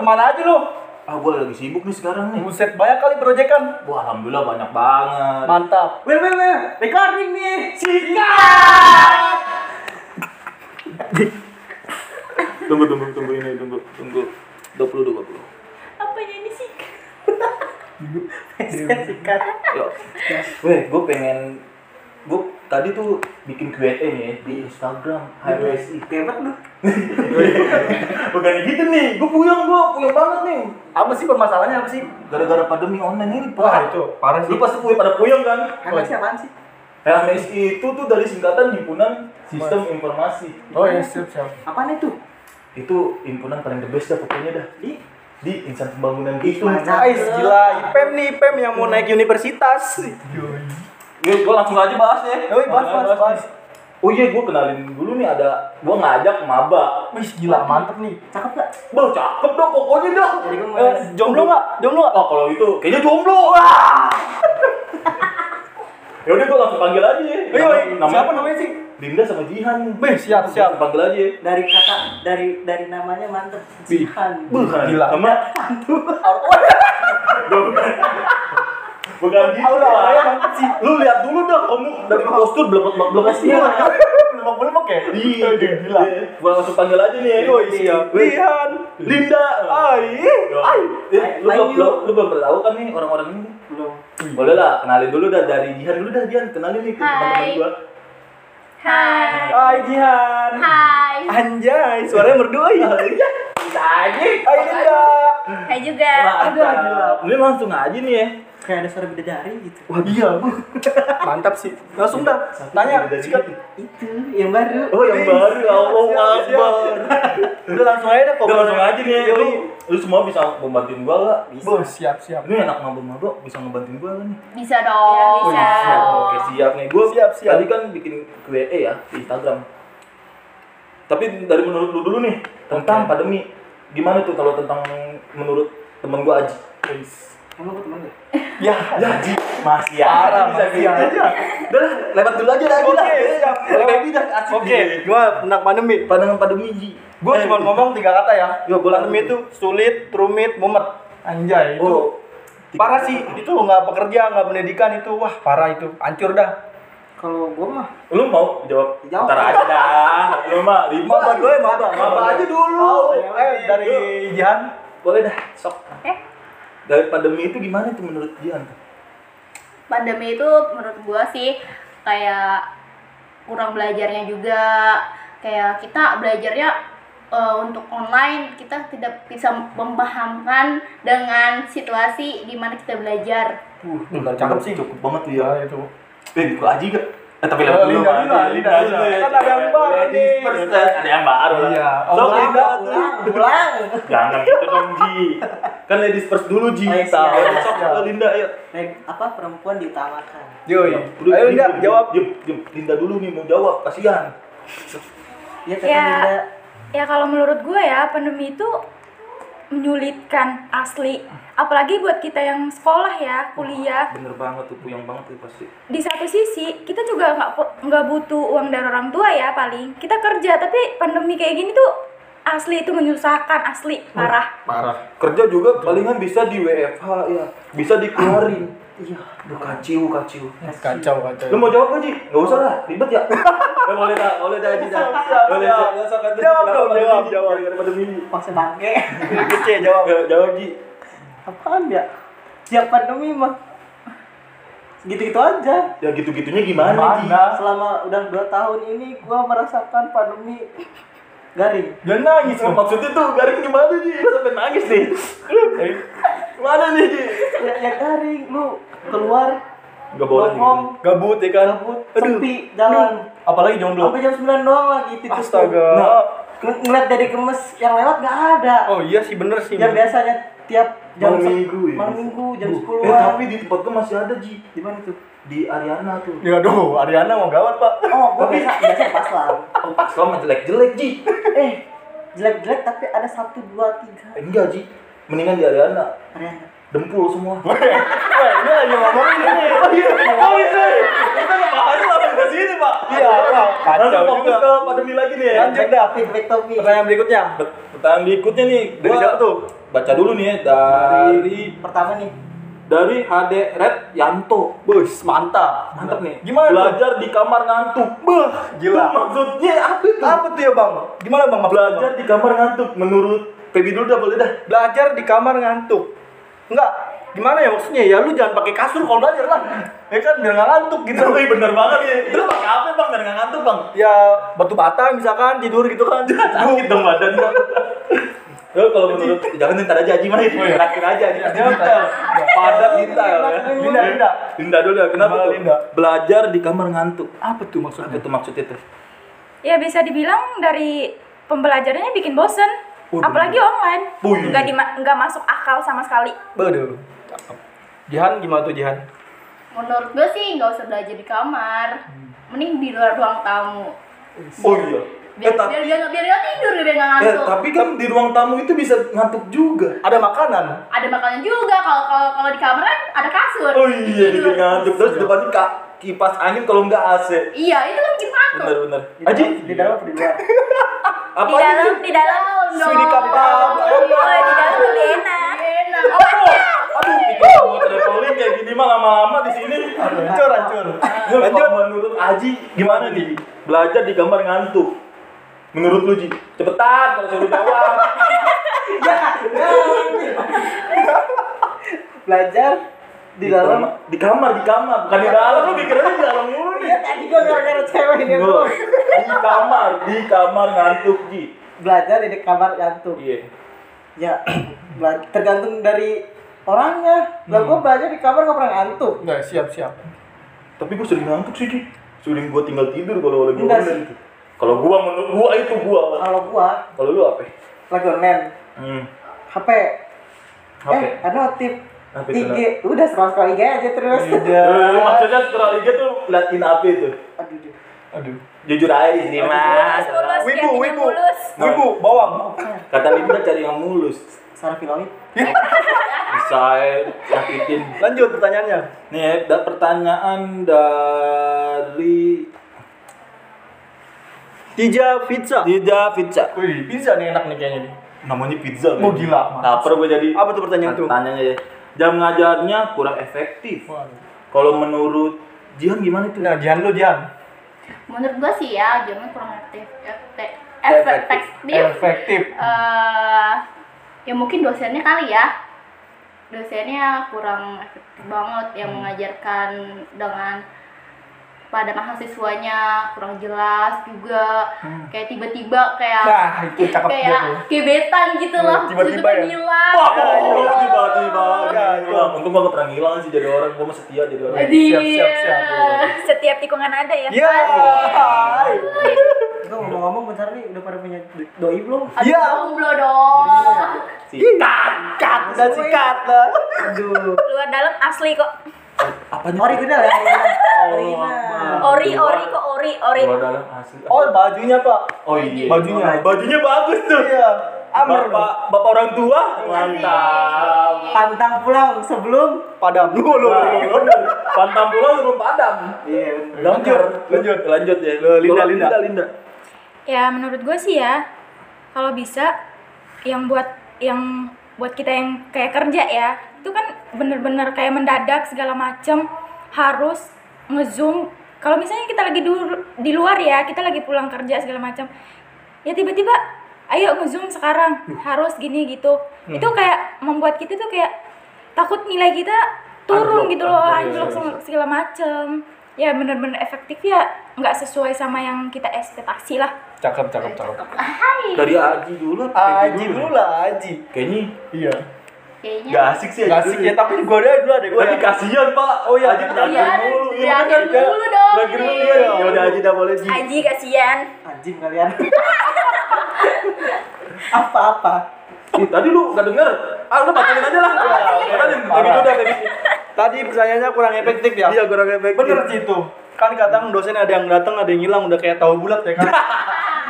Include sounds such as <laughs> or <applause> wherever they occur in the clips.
ke mana aja lu? Ah, gua lagi sibuk nih sekarang nih. Buset, banyak kali proyekan. Wah, alhamdulillah banyak banget. Mantap. Weh, weh, weh, recording nih. tunggu, tunggu, tunggu ini, tunggu, tunggu. 20 20. Apanya ini sih? Sikat. Yo. Weh, gue pengen gue tadi tuh bikin Q&A nih di Instagram HMSI Kebet lu. <laughs> bukan gitu nih gue puyeng gue puyeng banget nih Apa sih permasalahannya apa sih? gara-gara pandemi online ini Wah, pak itu parah sih. lu pasti puyeng pada puyeng kan Emang siapaan sih? HMSI itu tuh dari singkatan himpunan sistem informasi Oh ya, siap, siap. Apaan itu? itu himpunan paling the best dah pokoknya dah Di di insan pembangunan gitu. Guys, gila, IPEM nih, IPEM yang mau naik universitas. Gue gue langsung aja bahas ya Yoi, bahas, bahas, bahas. oh iya gue kenalin dulu nih ada gue ngajak maba Wih, gila, mantep nih. Cakep gak? Bang, cakep dong pokoknya dah. Jadi gue mau Eh, jomblo nggak? Jomblo nggak? Oh, kalau itu kayaknya jomblo. Wah. <laughs> ya udah gue langsung panggil aja ya. Ayo, Nama- siapa namanya sih? Dinda sama Jihan. Beh, siap, siap. Langsung panggil aja. ya. dari kata dari dari namanya mantep. Jihan. Bukan. Gila. Sama <laughs> Bukan gitu. Ya, mantep sih. Lu lihat dulu dah kamu dari postur belum belum Iya, belum ya? Iya, gila. Gua langsung panggil aja nih. ya. Siap. Wih, Lihan. Linda. Ai. Ai. Eh, Lu belum belum lu belum tahu kan nih orang-orang ini? Belum. Boleh lah, kenalin dulu dah dari Jihan dulu dah Jihan, kenalin nih ke Hai. teman-teman gua. Hai. Hai, Jihan. Hai. Anjay, suaranya merdu ya. Bisa aja. Hai, Linda. Hai juga. Ada. Ini langsung aja nih ya. Kayak ada suara bidadari gitu. Wah, iya, Bu. <laughs> Mantap sih. Langsung dah. Tanya, Dari sikat. Itu yang baru. Oh, yang baru ya Allah. Akbar. <laughs> Udah langsung aja kok. Udah langsung aja nih. Yoi. Lu, lu semua bisa membantuin gua enggak? Bos, siap, siap. Ini anak mabuk-mabuk bisa ngebantuin gua kan nih. Bisa dong. Ya, bisa. bisa. Oke, siap nih. Gua Siap, siap. tadi kan bikin Q&A ya di Instagram. Tapi dari menurut lu dulu nih tentang Oke. pandemi. Gimana tuh kalau tentang menurut temen gua Aji? Emang teman ya? Ya, Ya, masih Parah, aja bisa masih gitu aja. Udah lah, lewat dulu aja lagi Oke, lah. siap. Lewat dah, asik Oke, gua tentang pandemi. Pandangan pandemi, Ji. Gue Eh, cuma ngomong tiga kata ya. Yo, boleh. pandemi itu sulit, rumit, mumet. Anjay, itu Oh. parah sih. Itu nggak pekerja, nggak pendidikan itu, wah parah itu, hancur dah. Kalau gua mah Lu mau jawab? Jawab. Ntar aja dah. Lu mah ribet. Maba dulu ya, maba. Maba aja dulu. Oh, eh dari Jihan. Boleh dah, sok. Eh, Dari pandemi itu gimana tuh menurut Jihan? pandemi itu menurut gua sih kayak kurang belajarnya juga. Kayak kita belajarnya eh, untuk online kita tidak bisa memahamkan dengan situasi di mana kita belajar. Uh, cakep sih. Cukup banget tuh ya. Itu. Eh, gua Aji gak? Eh, tapi Eh, lewat dulu. Linda. Linda. Kan ada yang baru nih. first, Ada yang baru lah. Iya. Oh, Linda. Pulang, pulang. Jangan gitu dong, Ji. Kan ladies first dulu, Ji. Siap. Sok, eh, Linda, ayo. Eh, apa perempuan diutamakan? Yoi. Ayo Linda, jawab. Linda dulu nih mau jawab, kasihan. Iya kata Ya. Linda. Ya kalau menurut gue ya pandemi itu menyulitkan asli. Apalagi buat kita yang sekolah ya, kuliah. Bener banget tuh, puyeng banget tuh pasti. Di satu sisi kita juga nggak nggak butuh uang dari orang tua ya paling. Kita kerja tapi pandemi kayak gini tuh asli itu menyusahkan asli parah. Parah. Kerja juga palingan bisa di WFH ya, bisa dikeluarin. Iya. Aduh, kaciu, kaciu. Kacau, kacau. Lu mau jawab gak, Ji? Gak usah lah, ribet ya. <laughs> Eh, boleh dah, boleh dah, Ji. siap, Boleh. Sok, Ji. Jawab dong, jawab, <laughs> jawab. Pandemi. Maksud bangke. Kece jawab. Jawab, Ji. Apaan ya? Tiap pandemi mah gitu-gitu aja. Ya gitu-gitunya gimana, Ji? Mana? Selama udah dua tahun ini gua merasakan pandemi garing. Jangan nangis dong. maksudnya tuh garing gimana, Ji? Lu sampai nangis nih. Gimana nih, Ji? Ya, ya garing lu keluar Gak boleh nongkrong Gabut ya kan? gabut Aduh. sepi jalan Apalagi jomblo. sampai jam 9 doang lagi tidur Astaga. Nah, Ng- ngeliat dari kemes yang lewat nggak ada Oh iya sih bener sih. yang biasanya tiap jam Malam minggu ya? malam minggu jam Eh, 10 tapi di tempat gua masih ada, Ji. di mana tuh Di Ariana tuh. Ya aduh, Ariana mau gawat pak. oh gua bisa biasanya pas lah Oh, pas sama jelek-jelek, Ji. eh jelek-jelek tapi ada satu dua tiga Eh, enggak, Ji. Mendingan di Ariana. Ariana Dempul semua. Wah ini lagi ngomongin ini. Oh iya, oh iya. Makanya langsung ke sini, Pak. Iya, Pak. Kacau juga. ke pandemi lagi nih ya. Lanjut dah. Pertanyaan berikutnya. Pertanyaan berikutnya nih, Dari gua siapa tuh? Baca dulu nih ya dari Pertama nih. dari HD Red Yanto. Bus, mantap. Mantap nih. Gimana tuh? Belajar di kamar ngantuk. Beuh, gila. Tuh, maksudnya apa itu? Apa tuh ya, Bang? Gimana, Bang? Bang? Belajar di kamar ngantuk menurut Pebi dulu dah boleh dah. belajar di kamar ngantuk enggak gimana ya maksudnya ya lu jangan pakai kasur kalau belajar lah ya kan biar nggak ngantuk gitu Tapi bener banget ya. Terus pakai apa bang? Biar nggak ngantuk bang. ya batu bata misalkan tidur gitu kan <laughs> Sakit dong badan <laughs> Ya kalau menurut jangan ntar aja Haji mah terakhir aja. Detail. Padat detail ya. Linda Linda Linda dulu ya. Kenapa tuh? Linda? Belajar di kamar ngantuk. apa tuh maksudnya Apa tuh maksud itu? Ya bisa dibilang dari pembelajarannya bikin bosen. Oh, Apalagi online. Oh, iya. Nggak, dima- nggak masuk akal sama sekali. Waduh. Jihan gimana tuh Jihan? menurut gue sih nggak usah belajar di kamar mending di luar ruang tamu Oh iya. Biar Eh, tapi, biar biar biar nggak tidur biar nggak eh, ngantuk tapi kan di ruang tamu itu bisa ngantuk juga. Ada makanan. ada makanan juga kalau kalau kalau di kamar kan ada kasur Oh iya, Tidur. ngantuk. Terus depannya kak kipas angin kalau nggak AC. iya itu kan bikin ngantuk Bener bener. Dalam- di dalam di luar? apa di dalam, di dalam. dong. Sudah kapal. Oh, di dalam lebih enak. enak Aduh, pikir mau traveling kayak gini mah lama-lama di sini. Hancur, hancur. Lanjut. Menurut Aji gimana nih? Belajar di kamar ngantuk. Menurut lu Ji? Cepetan kalau suruh jawab. <laughs> Belajar di dalam. kamar- di kamar, di kamar, bukan di dalam. Lu pikirnya di dalam mulu nih. Iya tadi gua gara-gara cewek ini Gua, bro. Di kamar, di kamar ngantuk Ji. Belajar di kamar ngantuk. Iya. Ya, <clears throat> tergantung dari orangnya. Lah gua belajar di kamar nggak pernah ngantuk. Enggak, siap, siap. Tapi gua sering ngantuk sih Ji. Sering gua tinggal tidur kalau lagi Enggak online sih. itu. Kalau gua menurut gua itu gua. Kalau gua Kalau lu apa? lagi online, Hmm. HP, HP. eh ada notif, IG, udah scroll scroll IG aja terus. Iya. <laughs> Eh, maksudnya scroll IG tuh liatin apa itu? Aduh, aduh. Aduh. Jujur aja di sini mas. Wibu, wibu. Wibu, bawang. Kata Linda cari yang mulus. Sarah Filoid. Bisa eh, nyakitin. Lanjut pertanyaannya. Nih, ada pertanyaan dari Tija Pizza. Tidak Pizza. Wih, pizza nih enak nih kayaknya nih. Namanya pizza. Oh, lagi. gila, Lapar gue jadi. Apa tuh pertanyaan tuh? Tanyanya ya. Jam ngajarnya kurang efektif. Kalau menurut Jihan gimana itu? Nah, Jihan lu Jihan. menurut gua sih ya jamnya kurang aktif efek Efektif. efektif Efektif. eh ya mungkin dosennya kali ya dosennya kurang efektif banget yang mengajarkan dengan pada mahasiswanya kurang jelas juga kayak tiba-tiba kayak Nah, itu cakep kayak gebetan gitu loh Tiba-tiba ya? hilang Wah, iya. tiba-tiba Ya. Untung gua gak pernah ngilang sih jadi orang. Gua mah setia jadi orang. Jadi, Siap, siap, siap. Setiap tikungan ada ya. Iya. Itu ngomong-ngomong bentar nih udah pada punya doi belum? Iya. jomblo dong Sikat. Kat dan sikat. Aduh. Luar dalam asli kok. Apanya? Original ya? Original. Ori, ori kok ori, ori. Luar dalam asli. Oh, bajunya, Pak. Oh iya. Bajunya. Bajunya bagus tuh. Iya. Amer, Bapak, bapak orang tua. Mantap. Pantang pulang sebelum Padam. Lu, lu. Pantang pulang belum padam. Iya. Lanjut, lanjut. lanjut ya. Linda, Linda. Linda. Ya menurut gue sih ya, kalau bisa yang buat yang buat kita yang kayak kerja ya, itu kan bener-bener kayak mendadak segala macem harus ngezoom. Kalau misalnya kita lagi di, di luar ya, kita lagi pulang kerja segala macam, ya tiba-tiba ayo ngezoom sekarang harus gini gitu. Itu kayak membuat kita tuh kayak takut nilai kita turun Anjlok, gitu loh, anjlok, iya, iya. sama- segala macem. Ya bener-bener efektif ya, nggak sesuai sama yang kita ekspektasi lah. Cakep, cakep, cakep. Dari Aji dulu. Aji dulu lah, Aji. Kayaknya Iya. Kayaknya gak asik sih Gak asik ya, tapi gue deh dulu ada gue. Tapi kasihan pak. Oh iya, Aji bener. terakhir Iya, kan? mulu dong, mulu iya. ya. Ya udah Aji dah boleh Ji. Aji kasihan. Anjing kalian. <laughs> Apa-apa? Ih, Tadi lu gak denger. Ah udah batalin aja lah. Batalin. Tadi udah tadi. Tadi pertanyaannya kurang efektif ya. Iya kurang efektif. Bener sih itu. Kan kadang dosen ada yang datang, ada yang hilang, udah kayak tahu bulat ya kan. <laughs>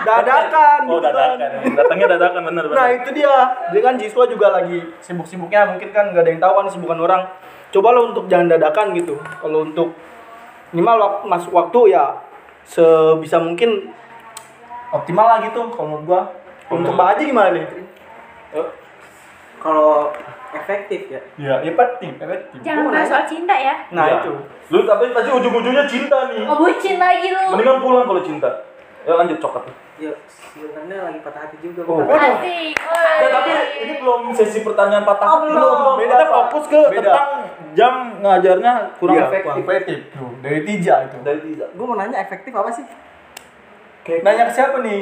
dadakan. Oh gitu kan. dadakan. Datangnya dadakan bener bener. Nah itu dia. Dia kan siswa juga lagi sibuk-sibuknya, mungkin kan nggak ada yang tahu kan kesibukan orang. Cobalah untuk jangan dadakan gitu. Kalau untuk minimal wak- masuk waktu ya sebisa mungkin optimal lah gitu kalau menurut gua untuk Bang Haji gimana nih? Kalau efektif ya. Iya, ya penting, efektif. Jangan bahas soal cinta ya. Nah, Iya. itu. Lu tapi pasti ujung-ujungnya cinta nih. Oh, bucin lagi lu. Mendingan pulang kalau cinta. Ya lanjut coklat. Ya sebenarnya lagi patah hati juga. Oh. bukan? Asik. Ya, tapi ini belum sesi pertanyaan patah Oh, hati. belum. belum. Beda, Kita fokus ke Beda. tentang jam ngajarnya kurang Iya, efektif. kurang efektif. Tuh, dari Tija itu. Dari Tiza. Gue mau nanya efektif apa sih? Nanya ke siapa nih?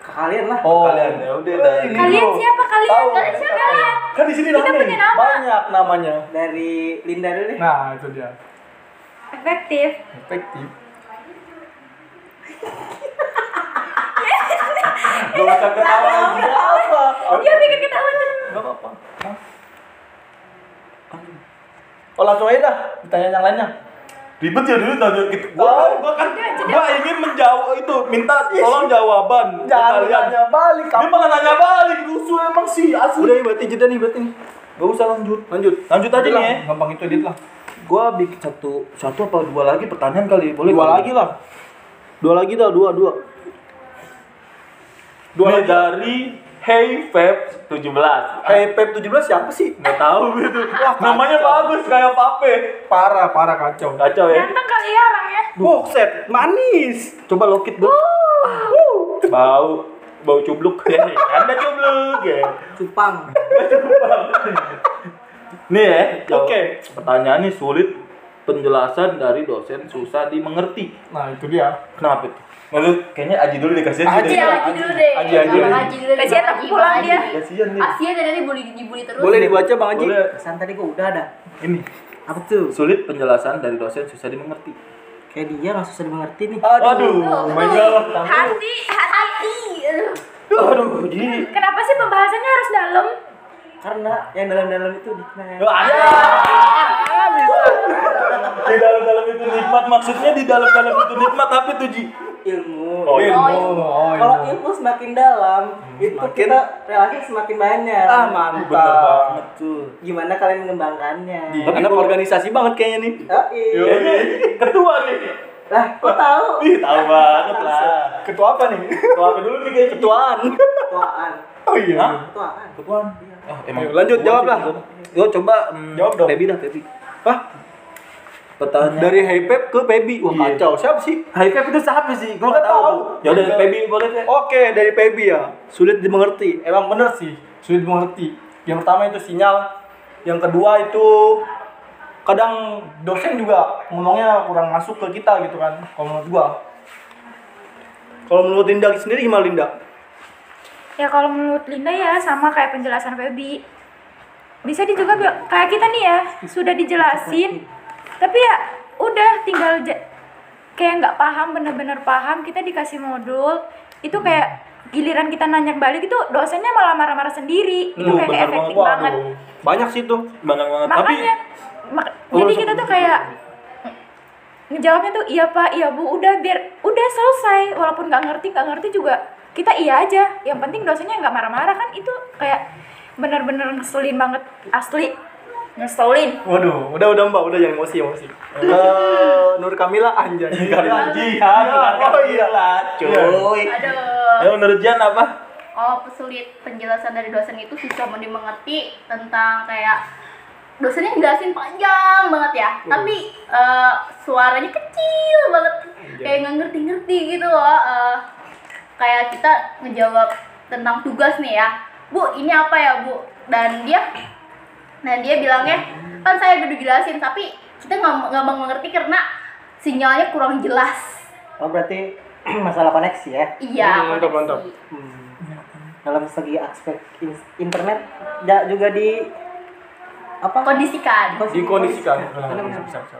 Ke kalian lah. Oh, Kalian, ya udah, dah. ini Kalian siapa kalian? Tahu. Kalian siapa kalian? Kan di sini Kita namanya. nama. Banyak namanya. Dari Linda dulu deh. Nah, itu dia. Efektif. Efektif. Gak usah ketawa lagi. Apa? Dia bikin ketawa. Gak apa-apa. Oh, langsung aja dah. Ditanya yang lainnya. Ribet ya dulu tanya gitu. Gua, gua kan gua ingin menjawab itu, minta tolong jawaban Jangan kalian. tanya balik. Dia kamu. malah nanya balik, rusuh emang sih asli. Udah, berarti jeda nih, berarti nih. Gak usah lanjut. Lanjut. Lanjut aja nih ya. Gampang itu edit lah. Gua bikin satu satu apa dua lagi pertanyaan kali, boleh Dua lagi lah. Dua lagi dah, dua, dua. Dua lagi dari Hey Feb 17. Hey Pep 17 siapa sih? Nggak tahu gitu. Wah, Namanya bagus kayak Pape. Parah, parah kacau. Kacau ya. Ganteng kali ya orangnya. Buset, manis. Coba lokit, Bu. Bau bau cubluk <laughs> ya. Anda cubluk ya. Cupang. <laughs> Nih ya. Oke. Pertanyaannya sulit. Penjelasan dari dosen susah dimengerti. Nah, itu dia. Kenapa itu? Maksud kayaknya Aji dulu dikasih Aji, deh. Aji dulu deh. Aji, Aji, Aji. Aji dulu deh. Kasihan aku Aji, pulang dia. Aji. Kasihan nih. Kasihan dari tadi bully dibully terus. Boleh dibaca Bang Haji? Boleh. Pesan tadi gue udah ada. Ini Apa tuh? sulit penjelasan dari dosen susah dimengerti. Kayak dia nggak susah dimengerti nih. Aduh, oh my god. Hati, hati. Aduh. Jadi Kenapa sih pembahasannya harus dalam? Karena yang dalam-dalam itu nikmat. ada. Di dalam-dalam itu nikmat maksudnya di dalam-dalam itu nikmat apa tuh Ji? Ilmu. Oh, Ilmu. ilmu. Oh, Kalau ilmu. semakin dalam, itu Semakin- kita relasi semakin banyak. Ah, mantap. Bener banget tuh. Gimana kalian mengembangkannya? Di anak organisasi banget kayaknya nih. Oh, iya. Kayaknya ketua nih. Lah, kok tahu? <laughs> Ih, tahu banget lah. Ketua apa nih? Ketua apa dulu nih kayaknya? Ketuaan. Ketuaan. Oh iya. Hah? Ketuaan. Ketuaan. Ah, Ayo, lanjut, jawab lah. Yo coba mm, Jawab dong. Pebi dah, Pebi. Hah? Pertanyaan Dari Hey Pep ke Pebi. Wah, Iya. kacau. Siapa sih? High Pep itu siapa sih? Gua Nggak nggak tahu. Ya udah Pebi boleh deh. Oke, dari Pebi ya. Sulit dimengerti. Emang bener sih, sulit dimengerti. Yang pertama itu sinyal. Yang kedua itu kadang dosen juga ngomongnya kurang masuk ke kita gitu kan. Kalau menurut gua. Kalau menurut Linda sendiri gimana Linda? Ya kalau menurut Linda ya sama kayak penjelasan Feby. Bisa juga kayak kita nih ya, sudah dijelasin. Tapi ya udah tinggal kayak nggak paham bener-bener paham kita dikasih modul itu kayak giliran kita nanya balik itu dosennya malah marah-marah sendiri itu Duh, kayak bener efektif banget. banget Banyak sih tuh. Banyak banget. Tapi makanya mak- Oh, jadi kita tuh kayak ngejawabnya tuh iya pak iya bu udah biar udah selesai walaupun nggak ngerti nggak ngerti juga kita iya aja yang penting dosennya nggak marah-marah kan itu kayak bener-bener ngeselin banget asli ngeselin Waduh, udah udah Mbak, udah jangan emosi emosi. Eh, Nur Kamila anjay. Bukan jihad, bukan Oh iya. lah, cuy. Aduh. Ya menurut Jan apa? Oh, pesulit penjelasan dari dosen itu susah mau dimengerti tentang kayak dosennya ngejelasin panjang banget ya, tapi eh, suaranya kecil banget, kayak nggak ngerti-ngerti gitu loh. Eh, kayak kita ngejawab tentang tugas nih ya, bu ini apa ya bu? Dan dia, dan dia bilangnya kan saya udah dijelasin, tapi kita nggak nggak mengerti karena sinyalnya kurang jelas. Oh, berarti <clears throat> masalah koneksi ya. Iya, Hmm, mantap, mantap. Dalam segi aspek in- internet juga di apa? Kondisikan. Dikondisikan. Bisa, bisa.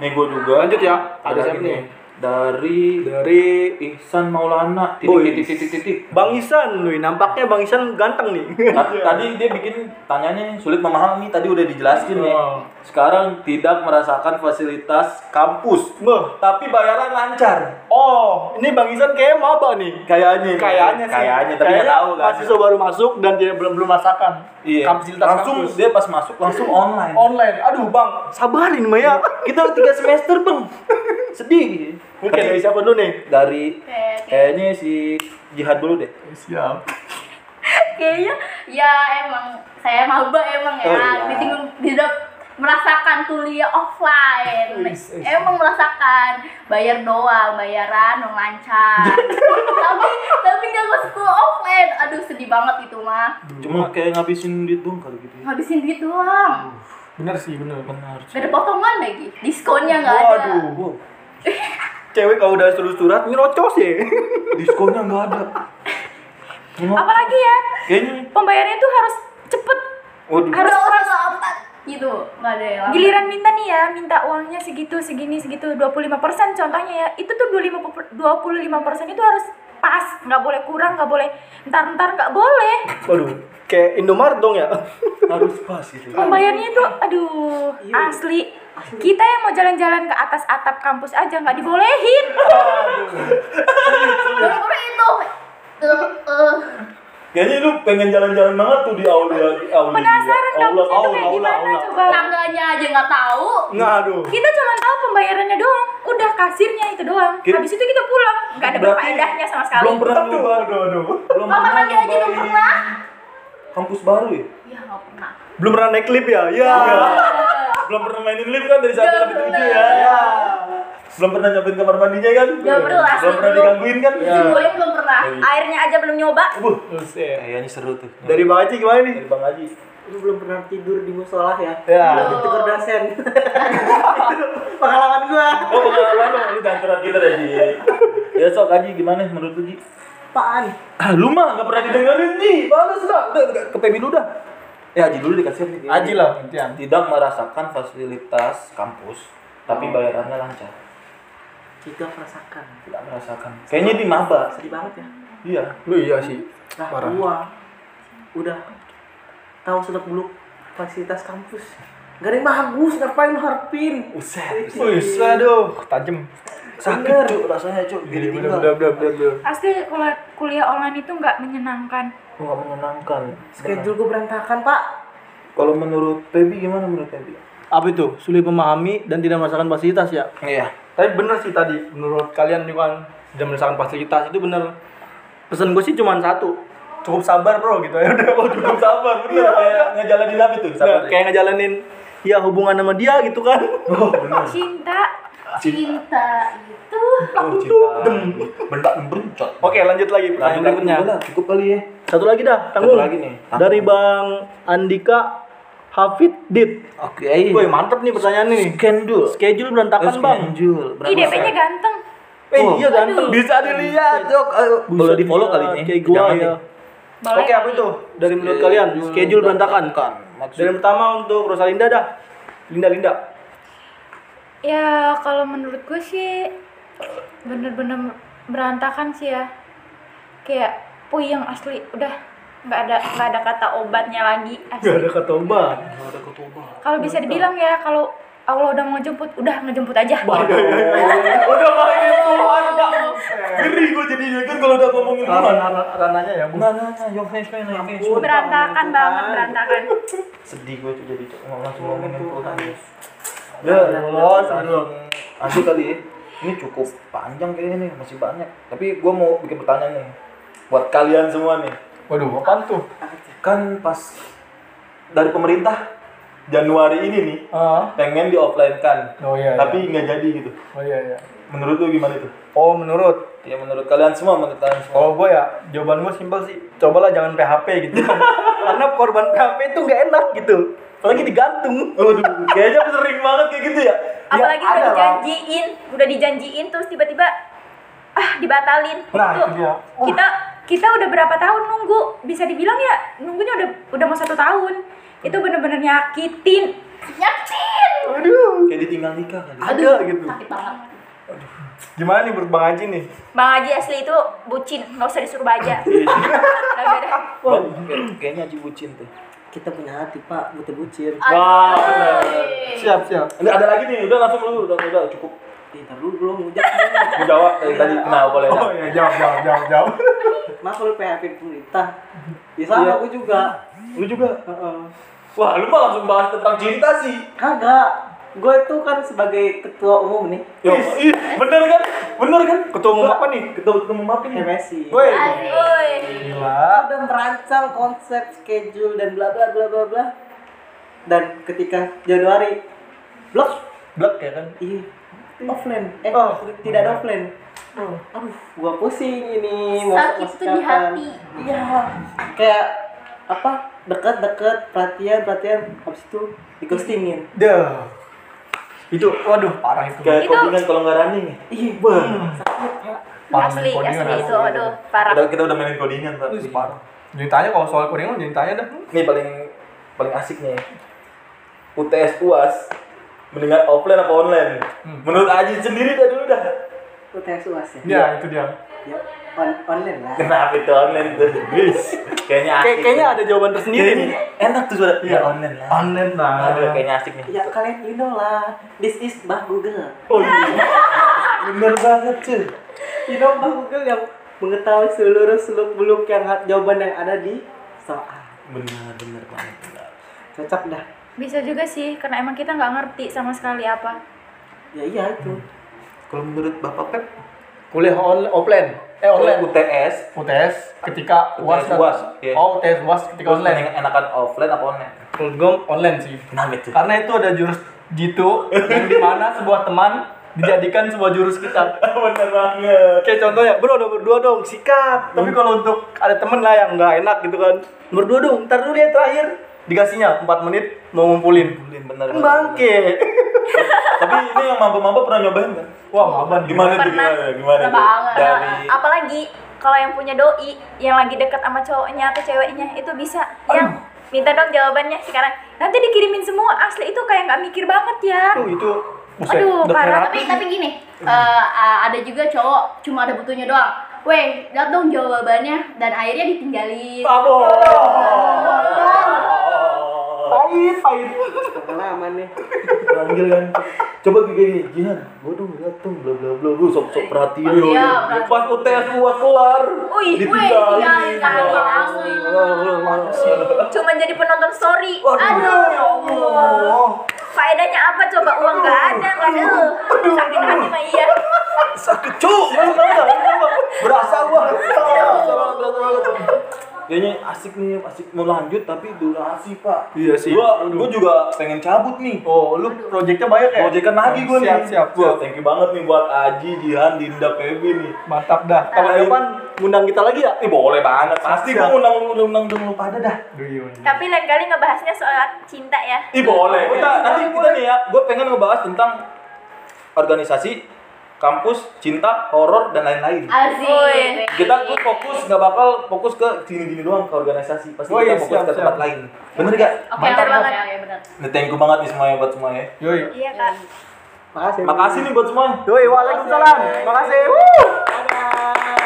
Nih gue juga. Lanjut ya. Ada siapa nih? Nih. Dari Dari Ihsan Maulana titik titik titik titik. Bang Isan, wih, nampaknya Bang Isan ganteng nih. Tadi- Tadi dia bikin tanyanya nih, sulit memahami tadi udah dijelasin nih. Oh. Sekarang tidak merasakan fasilitas kampus, Beuh. tapi bayaran lancar. Oh, ini Bang Isan kayaknya maba nih. Kayaknya, Kayaknya sih. kayaknya, tapi nggak tahu kan. Mahasiswa baru masuk dan dia belum belum merasakan Iya. kapasitas langsung kampus. dia pas masuk langsung online. online. Aduh, Bang, sabarin Maya. Kita tiga semester bang, sedih. gitu. Mungkin dari siapa dulu nih? Dari Kayak- kayaknya si Jihad dulu deh. Siap. kayaknya ya emang saya maba emang ya Oh, iya. ditinggal tidak merasakan kuliah offline Wis, wis. emang merasakan bayar doang bayaran dong lancar <laughs> tapi tapi nggak masuk offline aduh sedih banget itu mah Cuma kayak ngabisin duit dong kali gitu. ya. ngabisin duit doang Bener sih, bener. Benar. gak ada potongan lagi diskonnya nggak ada Waduh. Wow, Cewek kalau udah suruh surat nyerocos ya. <laughs> diskonnya nggak ada. Apalagi ya kayaknya pembayarannya tuh harus cepet waduh. harus pas lambat gitu nggak ada yang giliran minta nih ya minta uangnya segitu segini segitu 25% contohnya ya. Itu tuh 25 25% itu harus pas nggak boleh kurang nggak boleh ntar ntar nggak boleh. Waduh, kayak Indomaret dong ya. <laughs> harus pas itu. pembayarannya itu aduh asli. Kita yang mau jalan-jalan ke atas atap kampus aja nggak dibolehin. Baru itu Kayaknya lu pengen jalan-jalan banget tuh di aula di aula. penasaran aula kampus itu kayak aula gimana aula. coba tangganya aja nggak tahu Nggak, aduh. kita cuma tahu pembayarannya doang udah kasirnya itu doang Ki- habis itu kita pulang nggak ada Berarti berfaedahnya sama sekali Belum pernah nyoba. aduh, aduh. Belum pernah aja belum pernah Kampus baru ya? ya nggak pernah Belum pernah naik klip ya? Ya. Belum pernah mainin lift kan dari satu sampai tujuh ya? Ya. Belum pernah nyobain kamar mandinya kan? Nggak pernah, Belum pernah belum. digangguin kan? Ya. Gue belum pernah airnya aja belum nyoba Buh. Kayaknya seru tuh. Dari Bang Aci gimana nih? dari Bang Haji. Lu belum pernah tidur di musola ya? Ya. Ditegur dosen. <laughs> Itu pengalaman gua. Oh pengalaman dong, lu jangan curhat kita deh Ji. Ya sok Haji gimana menurut lu Ji? Apaan? Ah lu mah gak pernah didengerin Ji. Balas dah, udah udah, ke Pemi dulu dah. Ya Haji dulu dikasih nih. Aji lah. Tidak merasakan fasilitas kampus, tapi bayarannya lancar. Tidak merasakan. Tidak merasakan. Kayaknya di maba. Sedih banget ya. Iya. Lu iya sih. Nah, Parah. gua udah tahu seluk beluk fasilitas kampus. Gak ada yang bagus, ngapain lu harapin? Uset. Wih, aduh, tajem. Sakit cuk rasanya cuk. Gini, Gini bener, tinggal. Asli kuliah, kuliah online itu nggak menyenangkan. Nggak menyenangkan. Schedule gua berantakan, Pak. Kalau menurut Pebi gimana menurut Pebi? Apa itu? Sulit memahami dan tidak merasakan fasilitas ya? Iya. Tapi bener sih tadi, menurut kalian juga kan tidak merasakan fasilitas itu bener. Pesan gue sih cuma satu, cukup sabar bro gitu ya <laughs> udah. Oh cukup sabar, bener. Kayak ngejalanin apa tuh? Nah, kayak ngejalanin ya hubungan sama dia gitu kan. <laughs> Oh bener. Cinta cinta itu Oh cinta. Bentak bencot. Oke, lanjut lagi pertanyaan berikutnya. Udah, cukup kali ya. Satu lagi dah, tanggung. lagi nih. Dari Bang Andika Hafid Dit. Oke. Woi, mantep nih pertanyaan ini. Skendul. Schedule berantakan, Bang. Skendul. ih DP-nya ganteng Eh, Oh. iya ganteng. Bisa dilihat, Cok. Ayo, Kalau Buset, di follow iya, kali ini. Kayak gua Jangan ya. nih. Boleh Oke, apa itu? Dari menurut kalian, schedule berantakan. Maksud Dari pertama untuk Rosalinda dah. Linda Linda. Ya kalau menurut gue sih bener-bener berantakan sih ya. Kayak puyeng asli, udah nggak ada nggak ada kata obatnya lagi Gak asli. ada kata obat. Kalau bisa dibilang ya kalau Allah udah mau jemput, udah ngejemput aja. Udah main Tuhan, Pak. Ngeri gue jadinya kan kalau udah ngomongin Tuhan. Rananya ya, Bu. Fans fans yang fans. Berantakan banget, berantakan. Sedih gue tuh jadi langsung ngomongin Tuhan. Ya Allah, aduh. Nanti kali ya. Ini cukup panjang kayaknya nih, masih banyak. Tapi gue mau bikin pertanyaan nih. Buat kalian semua nih. Waduh, apaan tuh? Kan pas dari pemerintah Januari ini nih Ah, pengen di offline kan. oh iya. Tapi nggak jadi gitu. Oh iya iya. Menurut lu gimana itu? Oh, menurut Ya menurut kalian semua, menurut kalian semua. Kalau gue ya, jawaban gue simpel sih. Cobalah jangan PHP gitu. <laughs> Karena korban PHP itu nggak enak gitu. Apalagi digantung. Waduh, kayaknya sering banget kayak gitu ya. Apalagi Ya, udah ada lah. dijanjiin, udah dijanjiin terus tiba-tiba ah dibatalin. Nah, itu dia. kita kita udah berapa tahun nunggu bisa dibilang ya nunggunya udah udah mau satu tahun itu bener-bener nyakitin nyakitin Aduh. Kayak ditinggal nikah kali. Ada gitu. sakit banget Gimana nih menurut Bang Haji nih? Bang Haji asli itu bucin, nggak usah disuruh baja. <laughs> Wah, kayak- kayaknya Haji bucin tuh. Kita punya hati, Pak, butuh bucin. Wah, benar. Siap, siap. Ini ada lagi nih, udah langsung lu, udah udah cukup. Ntar dulu belum hujan. Gue jawab dari tadi kenapa boleh Oh iya, jawab, jawab, jawab, jawab. Maaf lu PHP pemerintah. Ya sama Iya. aku juga. Lu juga. Heeh. Wah, lu mah langsung bahas tentang cinta sih. Kagak. Gue itu kan sebagai ketua umum nih, Yo, ih, bener kan? Bener kan? Ketua umum apa nih? Ketua ketua umum apa nih? MSI. Woi. gila. udah merancang konsep schedule dan bla bla bla bla bla. Dan ketika Januari blok Blok ya kan? iya offline eh Oh. tidak ada offline aduh gua pusing ini mau Sakit tuh di hati. iya kayak apa dekat-dekat perhatian perhatian habis itu digostingin Dah. Itu, waduh, parah itu. Kayak Itu- codingan kalau nggak running ya. iya Hmm. sakit pak Parah Asli, main asli itu, aduh, parah. Udah, kita udah mainin codingan, Pak. Wih, parah. Jadi tanya kalau soal codingan, jadi tanya dah. Nih paling paling asik nih. UTS UAS mendingan offline apa online? Hmm. Menurut Aji sendiri dah dulu dah. UTS UAS ya Ya, itu dia. ya on online lah Kenapa itu online tuh? Bis. Kayaknya asik. Kayak kayaknya ada jawaban tersendiri nih. enak tuh suara. Iya. Ya online lah. Online lah. Aduh, kayaknya asik nih. ya kalian you know lah this is Mbah Google Oh iya. Bener banget cuy. you know Mbah Google yang mengetahui seluruh seluk beluk yang jawaban yang ada di soal Bener bener banget. bener. cocok dah Bisa juga sih, karena emang kita nggak ngerti sama sekali apa. ya iya itu Kalau menurut Bapak Pep, Kuliah on, offline. Eh, online. UTS UTS ketika UAS. UTS UAS, iya. Oh, UTS UAS ketika online. Mendingan enakan offline apa online? Menurut gue online sih. Kenapa itu? Karena itu ada jurus jitu yang di mana sebuah teman dijadikan sebuah jurus kita. <laughs> Bener banget. Kayak contohnya, bro udah berdua dong, sikat. Tapi kalau untuk ada temen lah yang nggak enak gitu kan, berdua dong, ntar dulu ya terakhir. Dikasihnya 4 menit mau ngumpulin. Bener Kan banget. bangke. <laughs> Tapi ini yang mampu-mampu pernah nyobain kan? Wah, maban Gimana tuh gimana? Gimana tuh? banget. Dari Apalagi kalau yang punya doi yang lagi deket sama cowoknya atau ceweknya itu bisa yang minta dong jawabannya sekarang nanti dikirimin semua asli itu kayak nggak mikir banget ya Tuh itu buset, Aduh, parah. tapi tapi gini eh, uh, ada juga cowok cuma ada butuhnya doang weh lihat dong jawabannya dan akhirnya ditinggalin Abo. Pahit, pahit. pengalaman nih Panggil kan. Coba gini, Jihan, gua dong lihat tuh bla bla bla, lu sok sok perhatian. Iya, perhatian. Pas UTS UAS kelar. Ditinggalin Ditinggalin. cuma jadi penonton story Aduh, ya Allah. faedahnya apa coba uang nggak ada nggak ada sakit hati mah iya Sakit cuk. Berasa gua. Berasa banget, berasa banget. Kayaknya asik nih, asik mau lanjut tapi durasi pak. Iya sih. Gua, gua juga pengen cabut nih. Oh, lu proyeknya banyak ya? Proyekan lagi gua nih. Siap, siap, siap. thank you banget nih buat Aji, Jihan, Dinda, Feby nih. Mantap dah. Tahun Lain. depan ngundang kita lagi ya? Ih boleh banget, pasti Siap. gua undang undang undang undang lu pada dah. tapi lain kali ngebahasnya soal cinta ya Ih boleh. Kita nanti kita nih ya, gue pengen ngebahas tentang organisasi, kampus, cinta, horor dan lain-lain. asik. Kita tuh fokus nggak bakal fokus ke gini-gini doang ke organisasi, pasti Oh, iya, kita fokus siap, ke tempat siap. lain. Bener gak? oke Mantap oke banget. oke oke, benar Nah, thank you banget nih semuanya buat semuanya. Yoi. iya kak makasih Makasih nih buat semuanya. Yoi, waalaikumsalam. Makasih. Wuh.